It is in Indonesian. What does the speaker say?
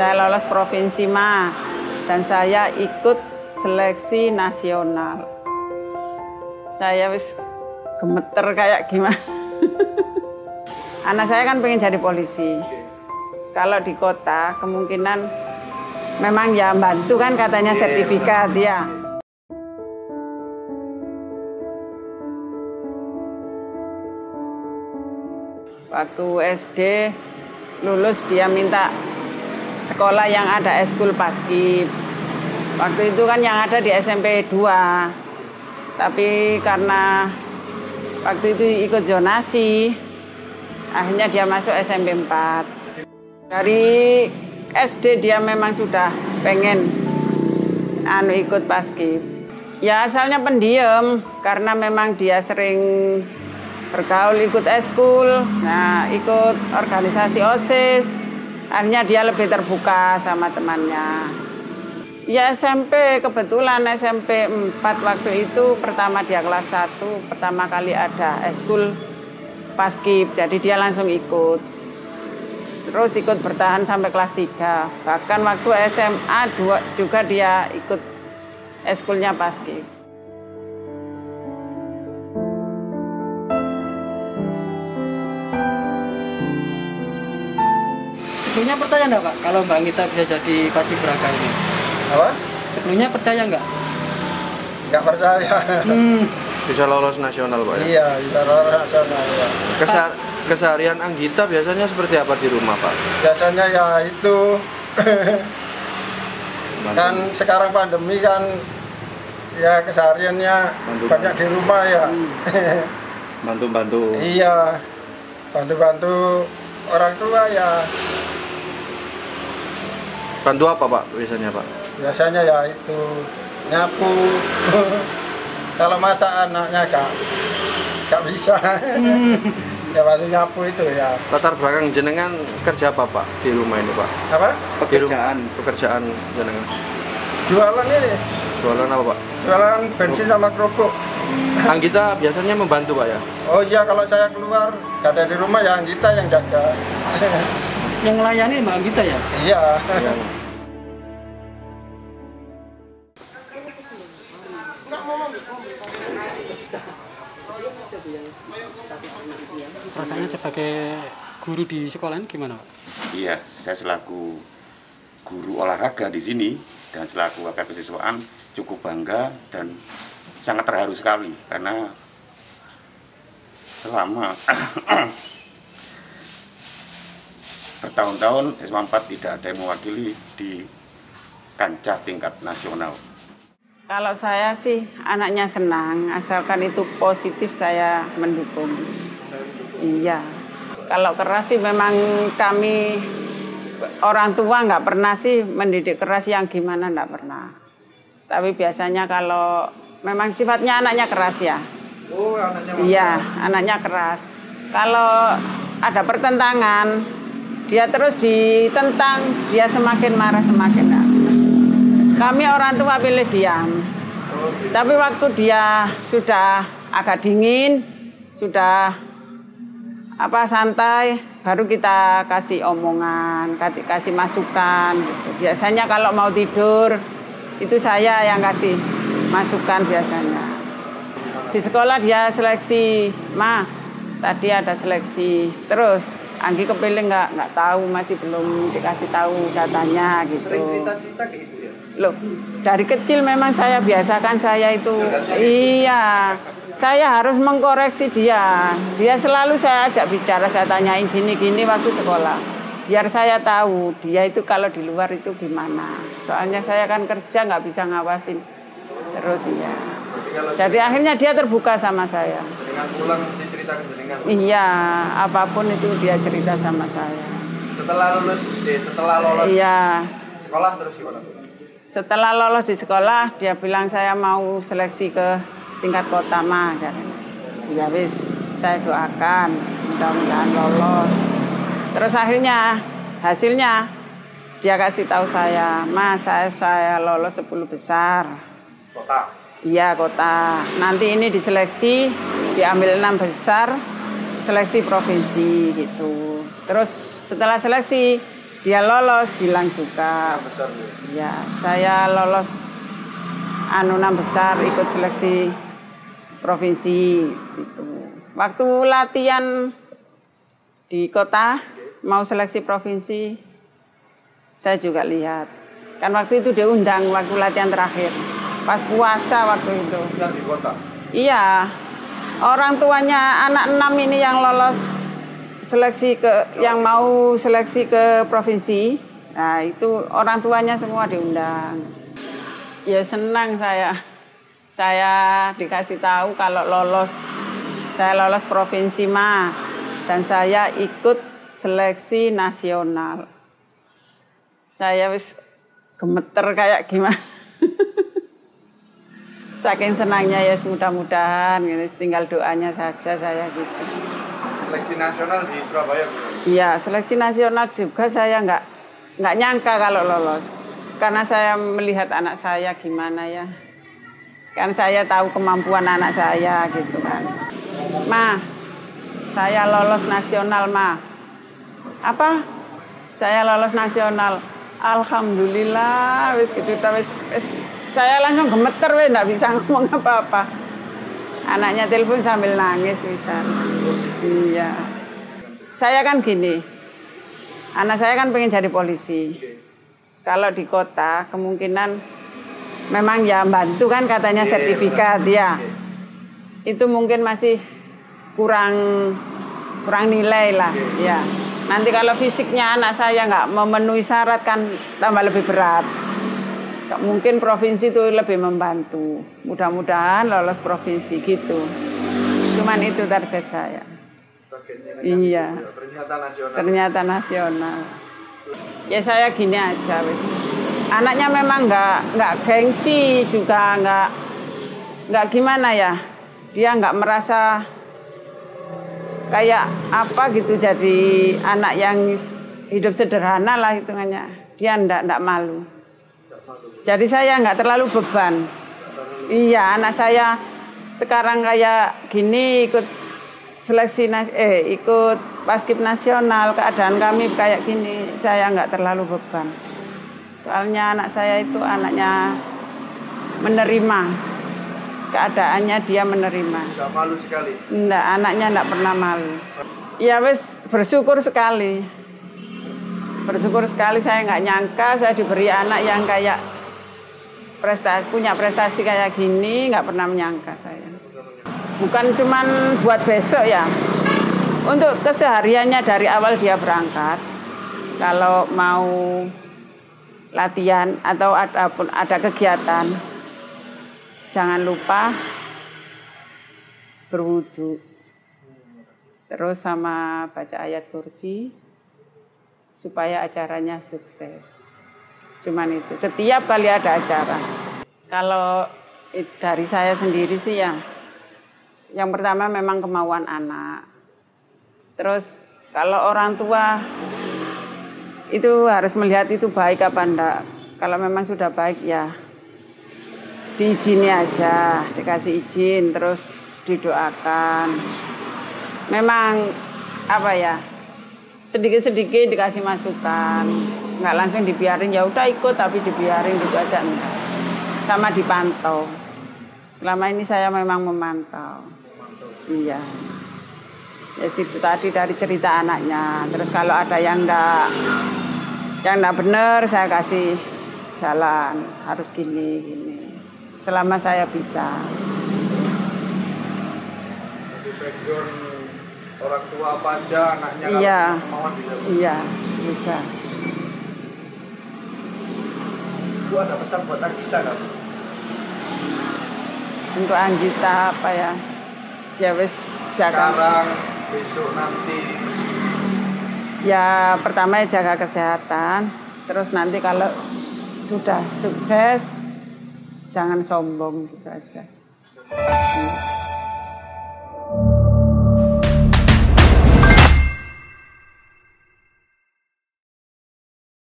Saya lolos provinsi Ma dan saya ikut seleksi nasional. Saya wis gemeter kayak gimana. Anak saya kan pengen jadi polisi. Kalau di kota kemungkinan memang ya bantu kan katanya sertifikat ya. Waktu SD lulus dia minta sekolah yang ada eskul paskib. Waktu itu kan yang ada di SMP 2. Tapi karena waktu itu ikut zonasi, akhirnya dia masuk SMP 4. Dari SD dia memang sudah pengen anu ikut paskib. Ya asalnya pendiam karena memang dia sering bergaul ikut eskul, nah ikut organisasi OSIS. Akhirnya dia lebih terbuka sama temannya. Ya SMP kebetulan SMP 4 waktu itu pertama dia kelas 1, pertama kali ada eskul paskib, jadi dia langsung ikut. Terus ikut bertahan sampai kelas 3. Bahkan waktu SMA juga dia ikut eskulnya paskib. Sebelumnya percaya enggak Pak kalau Mbak Ngita bisa jadi pasti beraka ini? Apa? Sebelumnya percaya enggak? Nggak percaya. Hmm, Bisa lolos nasional Pak ya? iya, bisa lolos nasional ya. Kesa- keseharian Anggita biasanya seperti apa di rumah Pak? Biasanya ya itu kan sekarang pandemi kan ya kesehariannya Bantu- banyak di rumah ya. Bantu-bantu. iya. Bantu-bantu orang tua ya. Bantu apa Pak biasanya Pak? Biasanya ya itu nyapu. Kalau masak anaknya gak, gak bisa. ya bantu nyapu itu ya. Latar belakang jenengan kerja apa Pak di rumah ini Pak? Apa? Pekerjaan. Pekerjaan jenengan. Jualan ini. Jualan apa Pak? Jualan bensin sama kerupuk. Anggita biasanya membantu Pak ya? Oh iya kalau saya keluar gak ada di rumah ya kita yang jaga. Yang melayani Mbak Ngita ya? iya. Rasanya sebagai guru di sekolah ini gimana Pak? Iya, saya selaku guru olahraga di sini dan selaku wakil kesiswaan cukup bangga dan sangat terharu sekali karena selama bertahun-tahun SMA 4 tidak ada yang mewakili di kancah tingkat nasional. Kalau saya sih anaknya senang, asalkan itu positif saya mendukung. Iya. Kalau keras sih memang kami orang tua nggak pernah sih mendidik keras yang gimana nggak pernah. Tapi biasanya kalau memang sifatnya anaknya keras ya. Oh anaknya Iya, anaknya keras. Kalau ada pertentangan, dia terus ditentang, dia semakin marah semakin marah. Kami orang tua pilih diam. Tapi waktu dia sudah agak dingin, sudah apa santai, baru kita kasih omongan, kasih, kasih masukan. Gitu. Biasanya kalau mau tidur, itu saya yang kasih masukan biasanya. Di sekolah dia seleksi, ma tadi ada seleksi. Terus Anggi kepilih nggak nggak tahu masih belum dikasih tahu datanya gitu. Sering cerita-cerita kayak gitu ya? Loh, dari kecil memang saya biasakan saya itu. Iya, saya harus mengkoreksi dia. Dia selalu saya ajak bicara, saya tanyain gini-gini waktu sekolah. Biar saya tahu dia itu kalau di luar itu gimana. Soalnya saya kan kerja nggak bisa ngawasin terus ya. Jadi akhirnya dia terbuka sama saya. Dengan pulang diceritakan jenengan. Iya, apa pun itu dia cerita sama saya. Setelah lulus, eh, setelah lolos Iya, sekolah terus gimana? Setelah lolos di sekolah, dia bilang saya mau seleksi ke tingkat kota mah. katanya. Ya wis, saya doakan mudah-mudahan lolos. Terus akhirnya hasilnya dia kasih tahu saya, Mas saya saya lolos 10 besar. Kota. Iya kota. Nanti ini diseleksi, diambil enam besar, seleksi provinsi gitu. Terus setelah seleksi dia lolos bilang juga besar ya. ya saya lolos anu enam besar ikut seleksi provinsi gitu waktu latihan di kota mau seleksi provinsi saya juga lihat kan waktu itu diundang waktu latihan terakhir pas puasa waktu itu di kota. Iya, orang tuanya anak enam ini yang lolos seleksi ke, yang mau seleksi ke provinsi. Nah itu orang tuanya semua diundang. Ya senang saya, saya dikasih tahu kalau lolos, saya lolos provinsi mah, dan saya ikut seleksi nasional. Saya wis gemeter kayak gimana. Saking senangnya ya mudah-mudahan gitu. tinggal doanya saja saya gitu. Seleksi nasional di Surabaya. Iya, seleksi nasional juga saya nggak nggak nyangka kalau lolos. Karena saya melihat anak saya gimana ya. Kan saya tahu kemampuan anak saya gitu kan. Ma, saya lolos nasional, Ma. Apa? Saya lolos nasional. Alhamdulillah, wis gitu ta, wis, wis saya langsung gemeter wis nggak bisa ngomong apa-apa. Anaknya telepon sambil nangis bisa. Iya. Saya kan gini. Anak saya kan pengen jadi polisi. Kalau di kota kemungkinan memang ya bantu kan katanya sertifikat ya. Itu mungkin masih kurang kurang nilai lah ya. Nanti kalau fisiknya anak saya nggak memenuhi syarat kan tambah lebih berat. Mungkin provinsi itu lebih membantu. Mudah-mudahan lolos provinsi gitu. Cuman itu target saya. Targetnya Iya. Ternyata nasional. Ternyata nasional. Ya saya gini aja wis. Anaknya memang nggak nggak gengsi juga nggak nggak gimana ya. Dia nggak merasa kayak apa gitu jadi anak yang hidup sederhana lah hitungannya. Dia ndak ndak malu. Jadi saya nggak terlalu beban. Iya, anak saya sekarang kayak gini ikut seleksi nas eh ikut paskib nasional keadaan kami kayak gini saya nggak terlalu beban. Soalnya anak saya itu anaknya menerima keadaannya dia menerima. Tidak malu sekali. Enggak, anaknya enggak pernah malu. Ya wis bersyukur sekali. Bersyukur sekali saya nggak nyangka saya diberi anak yang kayak prestasi punya prestasi kayak gini nggak pernah menyangka saya. Bukan cuman buat besok ya. Untuk kesehariannya dari awal dia berangkat. Kalau mau latihan atau ada ada kegiatan jangan lupa berwudu. Terus sama baca ayat kursi supaya acaranya sukses. Cuman itu. Setiap kali ada acara. Kalau dari saya sendiri sih ya, yang pertama memang kemauan anak. Terus kalau orang tua itu harus melihat itu baik apa enggak. Kalau memang sudah baik ya diizini aja, dikasih izin, terus didoakan. Memang apa ya, sedikit-sedikit dikasih masukan, nggak langsung dibiarin ya udah ikut tapi dibiarin gitu aja enggak. Sama dipantau. Selama ini saya memang memantau. Iya. Ya situ tadi dari cerita anaknya. Terus kalau ada yang enggak yang enggak benar saya kasih jalan harus gini gini selama saya bisa orang tua apa aja anaknya Iya. bisa. iya bisa Bu ada pesan buat kita kan? untuk Anggita apa ya ya wis jaga Sekarang, besok nanti. ya pertama ya jaga kesehatan terus nanti kalau sudah sukses jangan sombong gitu aja